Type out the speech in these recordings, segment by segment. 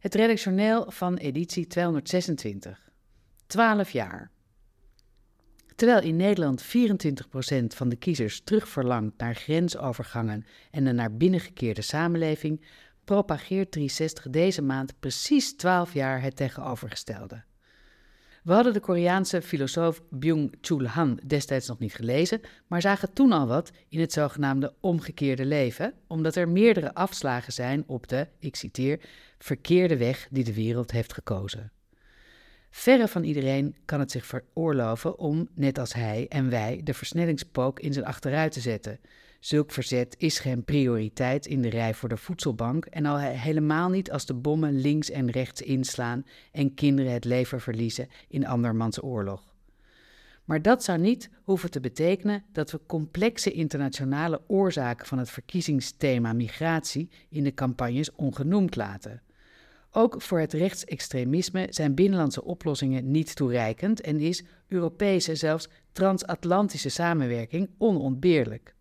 Het redactioneel van editie 226. 12 jaar. Terwijl in Nederland 24% van de kiezers terugverlangt naar grensovergangen en een naar binnen gekeerde samenleving, propageert 360 deze maand precies 12 jaar het tegenovergestelde. We hadden de Koreaanse filosoof Byung-Chul Han destijds nog niet gelezen, maar zagen toen al wat in het zogenaamde omgekeerde leven, omdat er meerdere afslagen zijn op de, ik citeer, verkeerde weg die de wereld heeft gekozen. Verre van iedereen kan het zich veroorloven om, net als hij en wij, de versnellingspook in zijn achteruit te zetten. Zulk verzet is geen prioriteit in de rij voor de voedselbank en al helemaal niet als de bommen links en rechts inslaan en kinderen het leven verliezen in andermans oorlog. Maar dat zou niet hoeven te betekenen dat we complexe internationale oorzaken van het verkiezingsthema migratie in de campagnes ongenoemd laten. Ook voor het rechtsextremisme zijn binnenlandse oplossingen niet toereikend en is Europese, zelfs transatlantische samenwerking onontbeerlijk.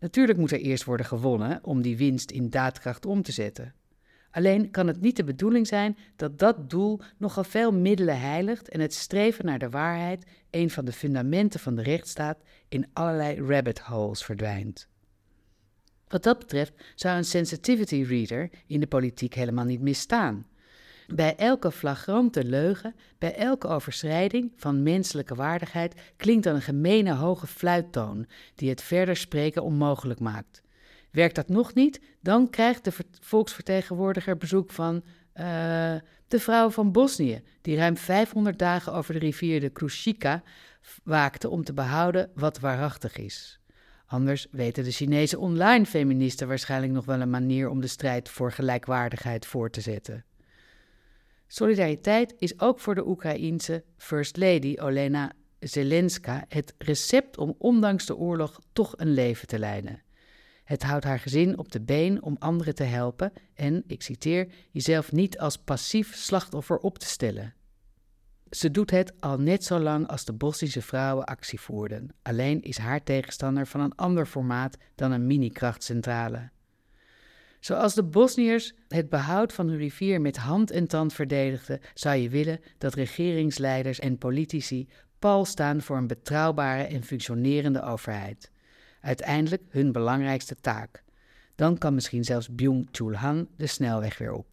Natuurlijk moet er eerst worden gewonnen om die winst in daadkracht om te zetten. Alleen kan het niet de bedoeling zijn dat dat doel nogal veel middelen heiligt en het streven naar de waarheid, een van de fundamenten van de rechtsstaat, in allerlei rabbit holes verdwijnt. Wat dat betreft zou een sensitivity reader in de politiek helemaal niet misstaan. Bij elke flagrante leugen, bij elke overschrijding van menselijke waardigheid klinkt dan een gemene hoge fluittoon die het verder spreken onmogelijk maakt. Werkt dat nog niet, dan krijgt de volksvertegenwoordiger bezoek van uh, de vrouw van Bosnië, die ruim 500 dagen over de rivier de Krušika waakte om te behouden wat waarachtig is. Anders weten de Chinese online feministen waarschijnlijk nog wel een manier om de strijd voor gelijkwaardigheid voor te zetten. Solidariteit is ook voor de Oekraïense First Lady Olena Zelenska het recept om ondanks de oorlog toch een leven te leiden. Het houdt haar gezin op de been om anderen te helpen en, ik citeer, jezelf niet als passief slachtoffer op te stellen. Ze doet het al net zo lang als de Bosnische vrouwen actie voerden. Alleen is haar tegenstander van een ander formaat dan een mini-krachtcentrale. Zoals de Bosniërs het behoud van hun rivier met hand en tand verdedigden, zou je willen dat regeringsleiders en politici pal staan voor een betrouwbare en functionerende overheid. Uiteindelijk hun belangrijkste taak. Dan kan misschien zelfs Byung-Chul Han de snelweg weer op.